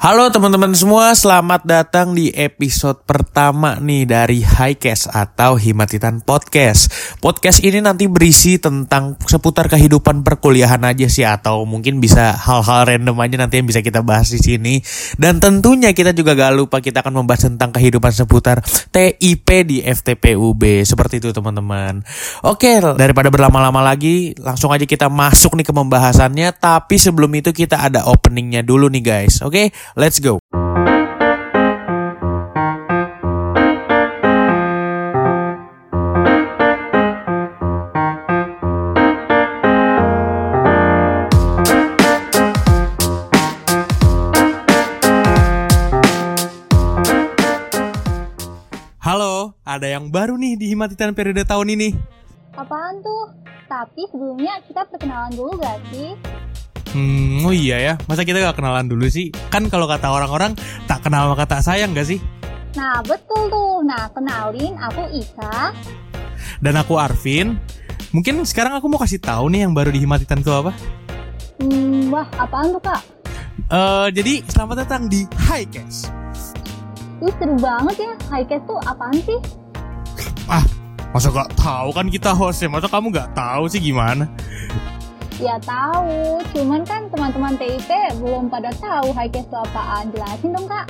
Halo teman-teman semua, selamat datang di episode pertama nih dari Highcast atau Himatitan Podcast. Podcast ini nanti berisi tentang seputar kehidupan perkuliahan aja sih atau mungkin bisa hal-hal random aja nanti yang bisa kita bahas di sini. Dan tentunya kita juga gak lupa kita akan membahas tentang kehidupan seputar TIP di FTPUB. Seperti itu teman-teman. Oke, daripada berlama-lama lagi, langsung aja kita masuk nih ke pembahasannya. Tapi sebelum itu kita ada openingnya dulu nih guys. Oke, Let's go. Halo, ada yang baru nih di Himatitan periode tahun ini. Apaan tuh? Tapi sebelumnya kita perkenalan dulu gak sih? Hmm, oh iya ya. Masa kita gak kenalan dulu sih? Kan kalau kata orang-orang tak kenal maka tak sayang gak sih? Nah, betul tuh. Nah, kenalin aku Isa. Dan aku Arvin. Mungkin sekarang aku mau kasih tahu nih yang baru di Himatitan itu apa? Hmm, wah, apaan tuh, Kak? Uh, jadi, selamat datang di Highcast. Ih, seru banget ya. Highcast tuh apaan sih? Ah, masa gak tahu kan kita hostnya? Masa kamu gak tahu sih gimana? Ya tahu, cuman kan teman-teman TIP belum pada tahu Highcast itu apaan. Jelasin dong kak.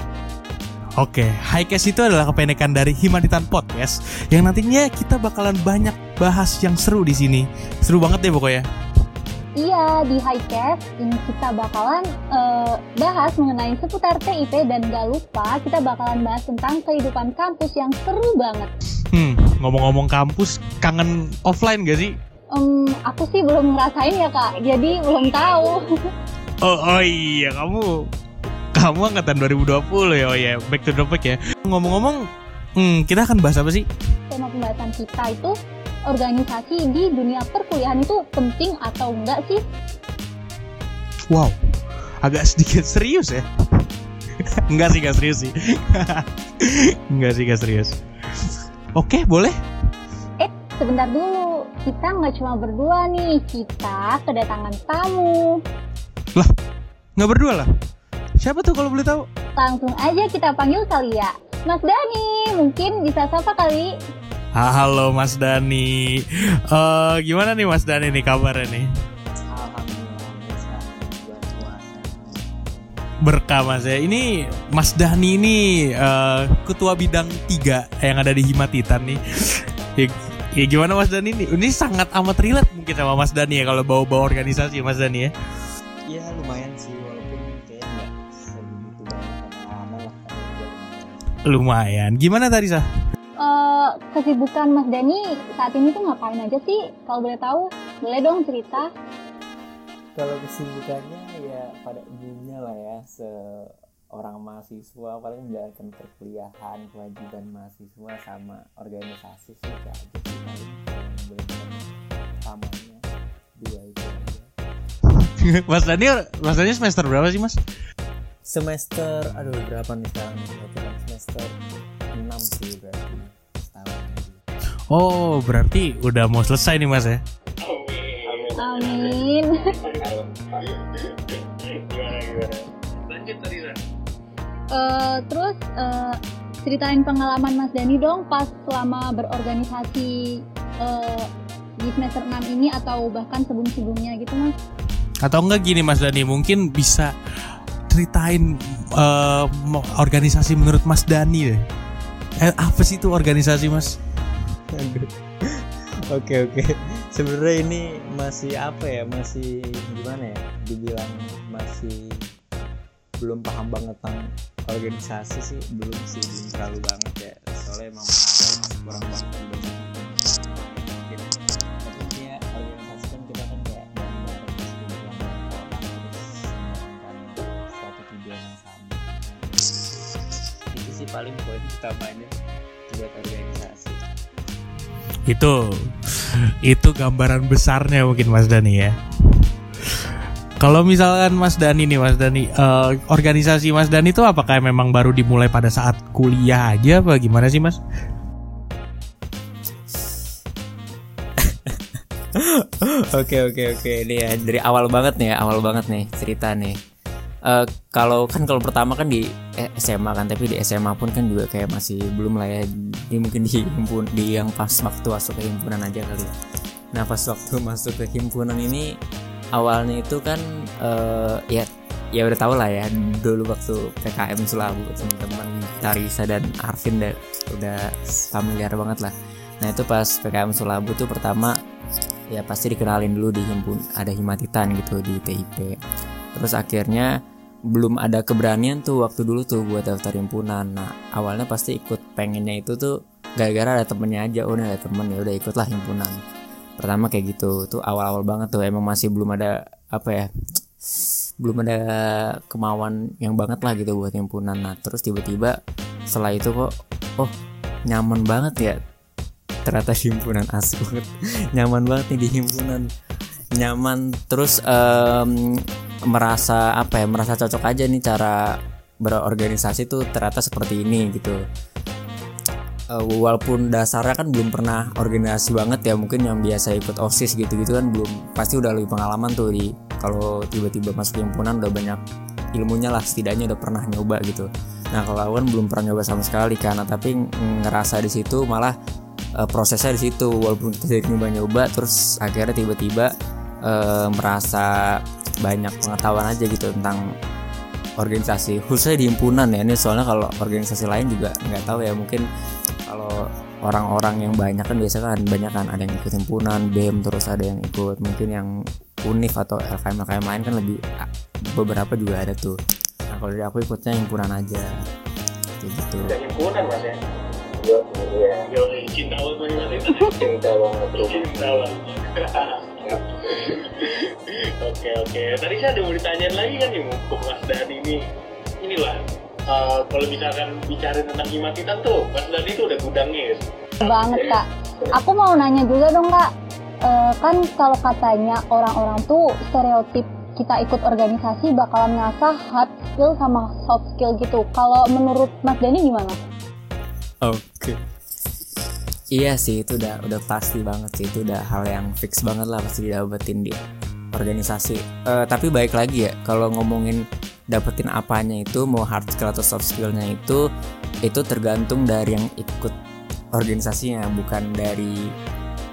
Oke, Highcast itu adalah kependekan dari Himanitan Podcast yang nantinya kita bakalan banyak bahas yang seru di sini. Seru banget deh pokoknya. Iya, di Highcast ini kita bakalan uh, bahas mengenai seputar TIP dan gak lupa kita bakalan bahas tentang kehidupan kampus yang seru banget. Hmm, ngomong-ngomong kampus, kangen offline gak sih? Um, aku sih belum ngerasain ya kak, jadi belum tahu. Oh, oh iya, kamu kamu angkatan 2020 ya, oh ya, back to topic ya. Ngomong-ngomong, hmm, kita akan bahas apa sih? Tema pembahasan kita itu organisasi di dunia perkuliahan itu penting atau enggak sih? Wow, agak sedikit serius ya. enggak sih, enggak serius sih. enggak sih, enggak serius. Oke, boleh? Sebentar dulu. Kita nggak cuma berdua nih, kita kedatangan tamu. Lah, nggak berdua lah? Siapa tuh kalau boleh tahu? Langsung aja kita panggil kali ya. Mas Dani, mungkin bisa sapa kali? Halo Mas Dani. Uh, gimana nih Mas Dani nih kabarnya nih? Berkah Mas ya. Ini Mas Dani ini uh, ketua bidang tiga yang ada di Himatitan nih. Ya, ya gimana Mas Dani ini? Ini sangat amat relate mungkin sama Mas Dani ya kalau bawa-bawa organisasi Mas Dani ya. Iya lumayan sih walaupun kayak nggak sebegitu banyak pengalaman lah. Lumayan. Gimana tadi sah? Uh, kesibukan Mas Dani saat ini tuh ngapain aja sih? Kalau boleh tahu, boleh dong cerita. Kalau kesibukannya ya pada umumnya lah ya seorang mahasiswa paling menjalankan perkuliahan kewajiban mahasiswa sama organisasi sih kayak aja Mas Dani, Mas Dani semester berapa sih Mas? Semester, aduh berapa nih sekarang? Berarti semester 6 sih berarti setahun. Oh, berarti udah mau selesai nih Mas ya? Amin. Uh, terus uh, ceritain pengalaman Mas Dani dong pas selama berorganisasi uh, di semester 6 ini atau bahkan sebelum-sebelumnya gitu Mas. Atau enggak gini Mas Dani, mungkin bisa ceritain uh, organisasi menurut Mas Dani deh. Eh, apa sih itu organisasi Mas? Oke oke. Sebenarnya ini masih apa ya? Masih gimana ya? Dibilang masih belum paham banget tentang organisasi sih, belum sih belum terlalu banget ya. Soalnya emang kurang banget paling poin utamanya buat organisasi. Itu itu gambaran besarnya mungkin Mas Dani ya. Kalau misalkan Mas Dani nih Mas Dani uh, organisasi Mas Dani itu apakah memang baru dimulai pada saat kuliah aja apa gimana sih Mas? Oke oke oke. Ini ya dari awal banget nih ya awal banget nih cerita nih uh, kalau kan kalau pertama kan di SMA kan tapi di SMA pun kan juga kayak masih belum lah ya. Di mungkin di himpun di yang pas waktu masuk ke himpunan aja kali ya. Nah pas waktu masuk ke himpunan ini awalnya itu kan uh, ya ya udah tau lah ya dulu waktu PKM Sulabu teman-teman Tarisa dan Arvin udah, udah familiar banget lah. Nah itu pas PKM Sulabu tuh pertama ya pasti dikenalin dulu di himpun ada himatitan gitu di TIP terus akhirnya belum ada keberanian tuh waktu dulu tuh buat daftar himpunan. Nah awalnya pasti ikut. Pengennya itu tuh gara-gara ada temennya aja. Oh ada temen ya udah ikutlah himpunan. Pertama kayak gitu. Tuh awal-awal banget tuh. Emang masih belum ada apa ya belum ada kemauan yang banget lah gitu buat himpunan. Nah terus tiba-tiba setelah itu kok oh nyaman banget ya. Ternyata himpunan asik banget. Nyaman banget nih di himpunan. Nyaman. Terus um, merasa apa ya merasa cocok aja nih cara berorganisasi tuh ternyata seperti ini gitu. Uh, walaupun dasarnya kan belum pernah organisasi banget ya mungkin yang biasa ikut osis gitu gitu kan belum pasti udah lebih pengalaman tuh di kalau tiba-tiba masuk himpunan udah banyak ilmunya lah setidaknya udah pernah nyoba gitu. Nah kalau aku kan belum pernah nyoba sama sekali karena tapi ngerasa di situ malah uh, prosesnya di situ. Walaupun kita nyoba-nyoba terus akhirnya tiba-tiba uh, merasa banyak pengetahuan aja gitu tentang organisasi khususnya di himpunan ya. Ini soalnya kalau organisasi lain juga nggak tahu ya mungkin kalau orang-orang yang banyak kan biasa kan banyak kan ada yang ikut himpunan BEM terus ada yang ikut mungkin yang UNIF atau LKM LKM lain kan lebih beberapa juga ada tuh. Nah kalau dari aku ikutnya himpunan aja. Kayak gitu. Himpunan mas ya? Iya, Yo, cinta banget. Cinta banget cinta banget Oke oke. Tadi saya ada mau ditanyain lagi kan nih ke Mas Dani ini. Inilah uh, kalau misalkan bicara tentang himatitan tuh, Mas Dani tuh udah gudangnya ya. Banget kak. Aku mau nanya juga dong kak. Uh, kan kalau katanya orang-orang tuh stereotip kita ikut organisasi bakalan ngasah hard skill sama soft skill gitu. Kalau menurut Mas Dani gimana? Oke. Okay. Iya sih itu udah udah pasti banget sih. Itu udah hal yang fix banget lah pasti didapetin dia organisasi. Uh, tapi baik lagi ya kalau ngomongin dapetin apanya itu mau hard skill atau soft skillnya itu itu tergantung dari yang ikut organisasinya bukan dari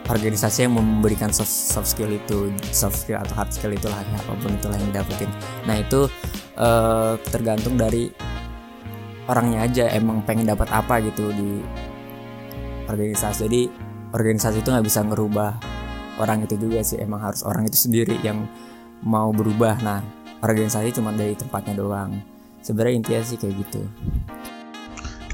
organisasi yang memberikan soft, soft skill itu soft skill atau hard skill itulah ya, apa pun itulah yang dapetin. Nah itu uh, tergantung dari orangnya aja emang pengen dapat apa gitu di organisasi. Jadi organisasi itu nggak bisa ngerubah orang itu juga sih. Emang harus orang itu sendiri yang mau berubah. Nah organisasi cuma dari tempatnya doang. Sebenarnya intinya sih kayak gitu.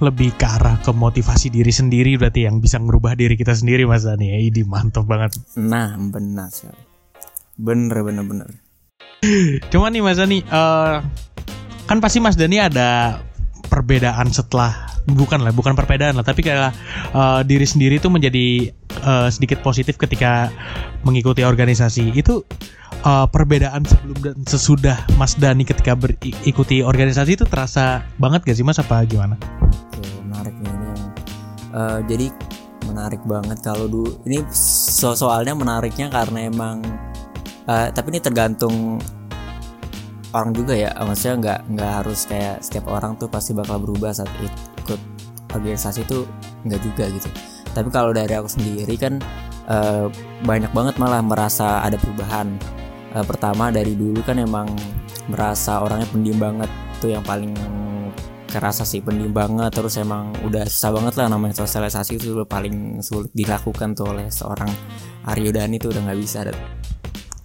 Lebih ke arah ke motivasi diri sendiri berarti yang bisa ngerubah diri kita sendiri mas Dani. Ya ini mantap banget. Nah benar sih bener bener bener cuman nih mas Dani uh, kan pasti mas Dani ada perbedaan setelah bukan lah bukan perbedaan lah tapi kayak uh, diri sendiri itu menjadi uh, sedikit positif ketika mengikuti organisasi. Itu uh, perbedaan sebelum dan sesudah Mas Dani ketika berikuti organisasi itu terasa banget gak sih Mas? Apa gimana? Oke, menarik nih ini. Uh, jadi menarik banget kalau dulu ini so soalnya menariknya karena emang uh, tapi ini tergantung orang juga ya. Maksudnya nggak nggak harus kayak setiap orang tuh pasti bakal berubah saat ikut organisasi itu nggak juga gitu. Tapi kalau dari aku sendiri kan uh, banyak banget malah merasa ada perubahan. Uh, pertama dari dulu kan emang merasa orangnya pendiam banget tuh yang paling kerasa sih pendiam banget. Terus emang udah susah banget lah namanya sosialisasi itu paling sulit dilakukan tuh oleh seorang Aryo Dani tuh udah nggak bisa.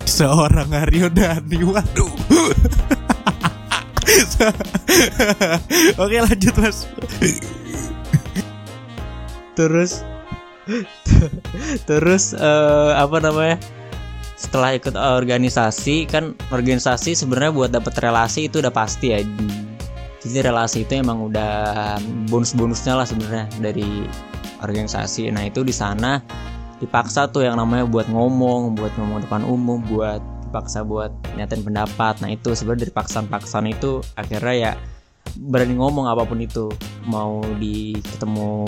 Seorang Aryo Dani waduh Oke lanjut mas. Terus Terus uh, apa namanya? Setelah ikut organisasi kan organisasi sebenarnya buat dapet relasi itu udah pasti ya. Jadi relasi itu emang udah bonus-bonusnya lah sebenarnya dari organisasi. Nah itu di sana dipaksa tuh yang namanya buat ngomong buat ngomong depan umum buat dipaksa buat nyatain pendapat. Nah itu sebenarnya dari paksaan-paksaan itu akhirnya ya berani ngomong apa pun itu. Mau di ketemu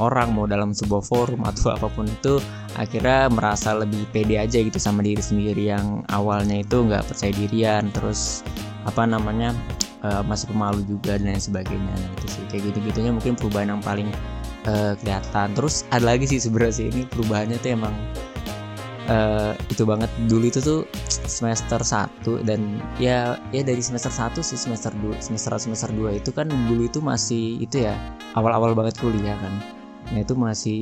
orang mau dalam sebuah forum atau apa pun itu akhirnya merasa lebih pede aja gitu sama diri sendiri yang awalnya itu nggak percaya dirian. Terus apa namanya uh, masih pemalu juga dan lain sebagainya. Nah, itu sih. Kayak gitu gitunya mungkin perubahan yang paling uh, kelihatan. Terus ada lagi sih sebenarnya sih. Ini perubahannya tuh emang uh, itu banget. Dulu itu tuh semester 1 dan ya ya dari semester 1 sih semester 2 semester semester 2 itu kan dulu itu masih itu ya awal-awal banget kuliah kan. Nah itu masih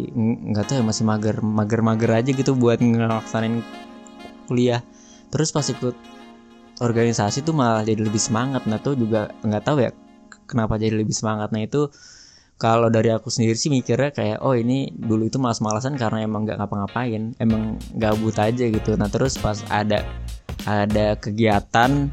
nggak tahu ya masih mager mager mager aja gitu buat ngelaksanain kuliah. Terus pas ikut organisasi tuh malah jadi lebih semangat. Nah tuh juga nggak tahu ya kenapa jadi lebih semangat. Nah itu kalau dari aku sendiri sih mikirnya kayak oh ini dulu itu malas-malasan karena emang nggak ngapa-ngapain emang gabut aja gitu. Nah terus pas ada ada kegiatan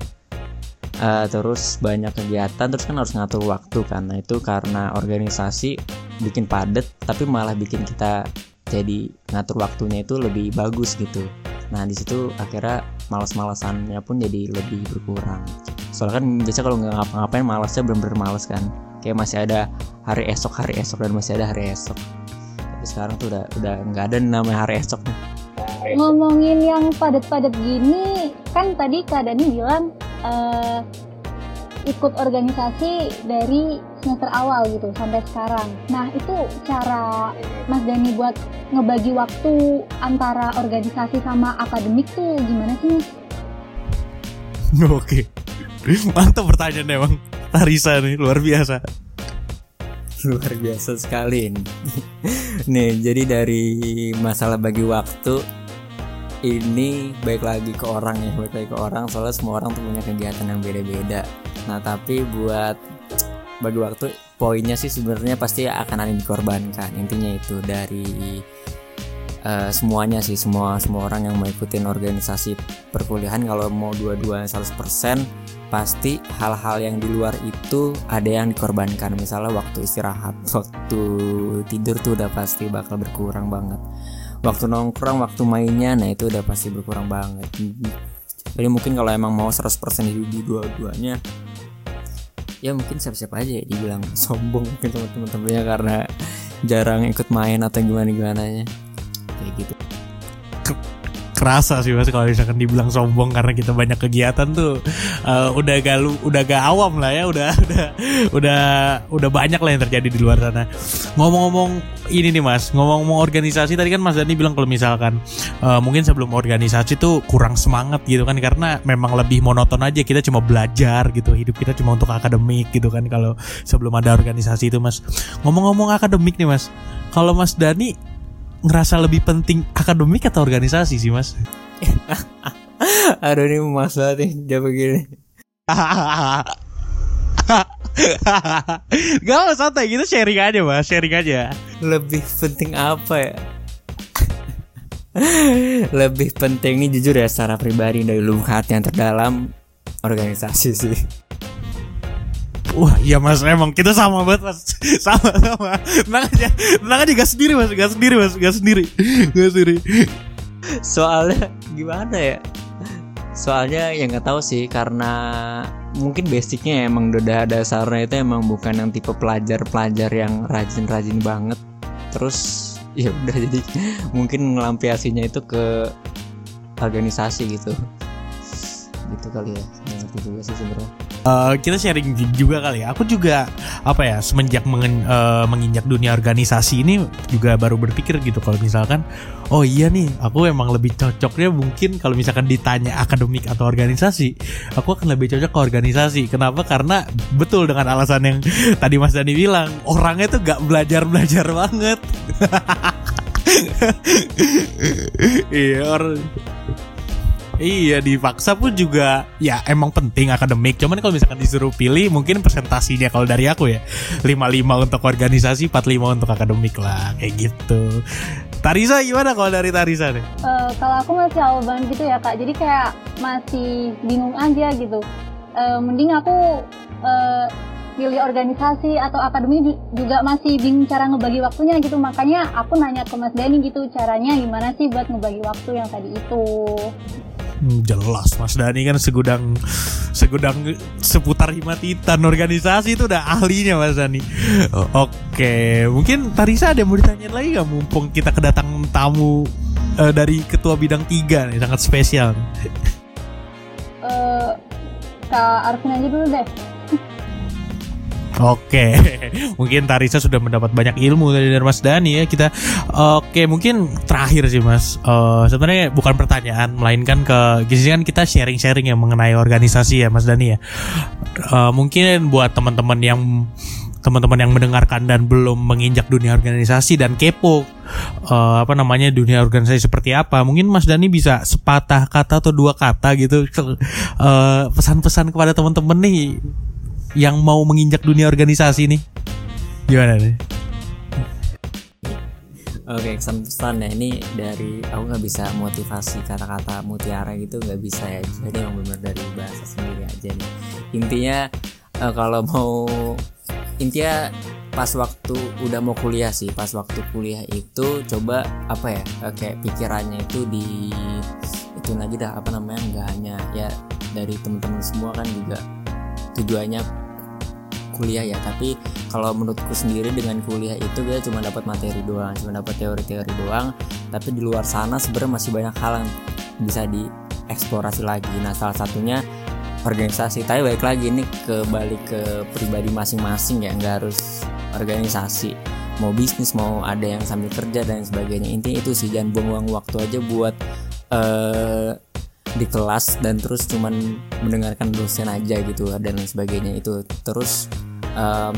uh, terus banyak kegiatan terus kan harus ngatur waktu kan. Nah itu karena organisasi bikin padet tapi malah bikin kita jadi ngatur waktunya itu lebih bagus gitu. Nah di situ akhirnya malas-malasannya pun jadi lebih berkurang. Soalnya kan biasa kalau nggak ngapa-ngapain malasnya bener-bener malas kan kayak masih ada hari esok hari esok dan masih ada hari esok tapi sekarang tuh udah udah nggak ada namanya hari esok nih ngomongin yang padat-padat gini kan tadi Kak Dani bilang uh, ikut organisasi dari semester awal gitu sampai sekarang. Nah itu cara Mas Dani buat ngebagi waktu antara organisasi sama akademik tuh gimana sih Mas? Oke, mantap pertanyaannya bang. Tarisa nih luar biasa. Luar biasa sekali ini. Nih jadi dari masalah bagi waktu ini baik lagi ke orang ya baik lagi ke orang soalnya semua orang tuh punya kegiatan yang beda-beda. Nah tapi buat bagi waktu poinnya sih sebenarnya pasti akan ada dikorbankan. Intinya itu dari uh, semuanya sih semua semua orang yang mau ikutin organisasi perkuliahan kalau mau dua-dua 100% pasti hal-hal yang di luar itu ada yang dikorbankan. Misalnya waktu istirahat waktu tidur tuh udah pasti bakal berkurang banget. Waktu nongkrong waktu mainnya nah itu udah pasti berkurang banget. Jadi mungkin kalau emang mau 100% di dua-duanya ya mungkin siap-siap aja ya dibilang sombong mungkin teman-temannya karena jarang ikut main atau gimana-gimana nya kayak gitu kerasa sih mas kalau misalkan dibilang sombong karena kita banyak kegiatan tuh uh, udah gak lu udah gak awam lah ya udah udah udah udah banyak lah yang terjadi di luar sana. Ngomong-ngomong ini nih mas ngomong-ngomong organisasi tadi kan mas Dani bilang kalau misalkan uh, mungkin sebelum organisasi tuh kurang semangat gitu kan karena memang lebih monoton aja kita cuma belajar gitu hidup kita cuma untuk akademik gitu kan kalau sebelum ada organisasi itu mas. Ngomong-ngomong akademik nih mas kalau mas Dani ngerasa lebih penting akademik atau organisasi sih mas? Aduh ini mas banget nih dia begini. Gak usah santai gitu sharing aja mas sharing aja. Lebih penting apa ya? Lebih penting ini jujur ya secara pribadi dari lubuk hati yang terdalam organisasi sih. Wah iya mas. Emang kita sama banget mas. Sama sama. Tenang aja. Tenang aja gak sendiri mas. Gak sendiri mas. Gak sendiri. Gak sendiri. Soalnya gimana ya? Soalnya yang gak tahu sih Karena mungkin basicnya emang udah dasarnya itu emang bukan yang tipe pelajar-pelajar yang rajin-rajin banget. Terus ya udah jadi mungkin ngelampiasinya itu ke organisasi gitu. Gitu kali ya. Ngerti juga sih sebenarnya uh, kita sharing juga kali ya. Aku juga apa ya semenjak mengen, uh, menginjak dunia organisasi ini juga baru berpikir gitu. Kalau misalkan oh iya nih aku emang lebih cocoknya mungkin kalau misalkan ditanya akademik atau organisasi aku akan lebih cocok ke organisasi. Kenapa? Karena betul dengan alasan yang tadi Mas Dani bilang orangnya tuh gak belajar belajar banget. Iya Iya dipaksa pun juga ya emang penting akademik. Cuman kalau misalkan disuruh pilih mungkin presentasinya kalau dari aku ya 55 untuk organisasi, 45 untuk akademik lah kayak gitu. Tarisa gimana kalau dari Tarisa nih? Uh, kalau aku masih awal gitu ya kak, jadi kayak masih bingung aja gitu. Uh, mending aku uh, pilih organisasi atau akademi juga masih bingung cara ngebagi waktunya gitu makanya aku nanya ke Mas Dani gitu caranya gimana sih buat ngebagi waktu yang tadi itu Hmm, jelas Mas Dani kan segudang segudang seputar himatitan organisasi itu udah ahlinya Mas Dani. Oke, mungkin Tarisa ada yang mau ditanyain lagi nggak mumpung kita kedatangan tamu uh, dari ketua bidang tiga nih sangat spesial. Uh, Kak Arvin aja dulu deh. Oke, mungkin Tarisa sudah mendapat banyak ilmu dari Mas Dani ya kita. Oke, mungkin terakhir sih Mas. Uh, sebenarnya bukan pertanyaan, melainkan ke kan kita sharing-sharing ya mengenai organisasi ya Mas Dani ya. Uh, mungkin buat teman-teman yang teman-teman yang mendengarkan dan belum menginjak dunia organisasi dan kepo uh, apa namanya dunia organisasi seperti apa mungkin Mas Dani bisa sepatah kata atau dua kata gitu uh, pesan-pesan kepada teman-teman nih yang mau menginjak dunia organisasi nih gimana nih Oke, kesan-pesan ya ini dari aku nggak bisa motivasi kata-kata mutiara gitu nggak bisa ya. Jadi yang benar dari bahasa sendiri aja nih. Intinya uh, kalau mau intinya pas waktu udah mau kuliah sih, pas waktu kuliah itu coba apa ya kayak pikirannya itu di itu lagi dah apa namanya nggak hanya ya dari teman-teman semua kan juga tujuannya kuliah ya tapi kalau menurutku sendiri dengan kuliah itu kita cuma dapat materi doang cuma dapat teori-teori doang tapi di luar sana sebenarnya masih banyak hal yang bisa dieksplorasi lagi. Nah salah satunya organisasi. Tapi balik lagi ini ke balik ke pribadi masing-masing ya nggak harus organisasi. Mau bisnis mau ada yang sambil kerja dan sebagainya. Intinya itu sih jangan buang-buang waktu aja buat uh, di kelas dan terus cuman mendengarkan dosen aja gitu dan sebagainya. Itu terus um,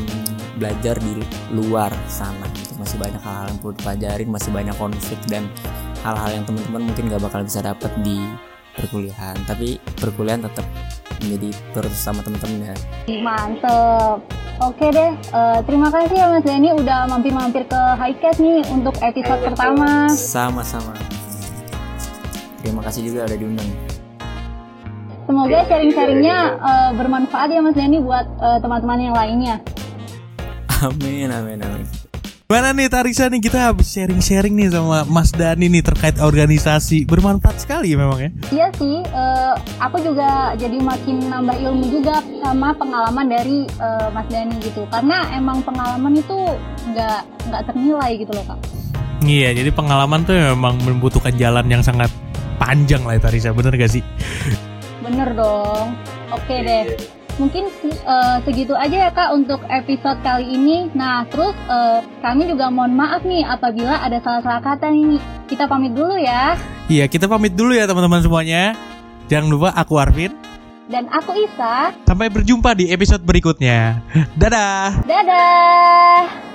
belajar di luar sana gitu. masih banyak hal-hal yang perlu dipelajarin masih banyak konflik dan hal-hal yang teman-teman mungkin gak bakal bisa dapat di perkuliahan. Tapi perkuliahan tetap menjadi terus sama teman-teman ya. Mantep. Oke deh uh, terima kasih ya mas Denny udah mampir-mampir ke Highcast nih untuk episode pertama. Sama-sama. Terima kasih juga udah diundang Semoga sharing-sharingnya uh, bermanfaat ya Mas Denny buat uh, teman-teman yang lainnya. Amin, amin, amin. Gimana nih Tarisa nih kita habis sharing-sharing nih sama Mas Dani nih terkait organisasi bermanfaat sekali ya memang ya. Iya sih, uh, aku juga jadi makin nambah ilmu juga sama pengalaman dari uh, Mas Dani gitu. Karena emang pengalaman itu nggak nggak ternilai gitu loh kak. Iya, jadi pengalaman tuh memang membutuhkan jalan yang sangat panjang lah ya Tarisa, bener gak sih? Bener dong. Oke deh. Mungkin uh, segitu aja ya kak untuk episode kali ini. Nah terus uh, kami juga mohon maaf nih apabila ada salah-salah kata nih. Kita pamit dulu ya. Iya kita pamit dulu ya teman-teman semuanya. Jangan lupa aku Arvin. Dan aku Isa. Sampai berjumpa di episode berikutnya. Dadah. Dadah.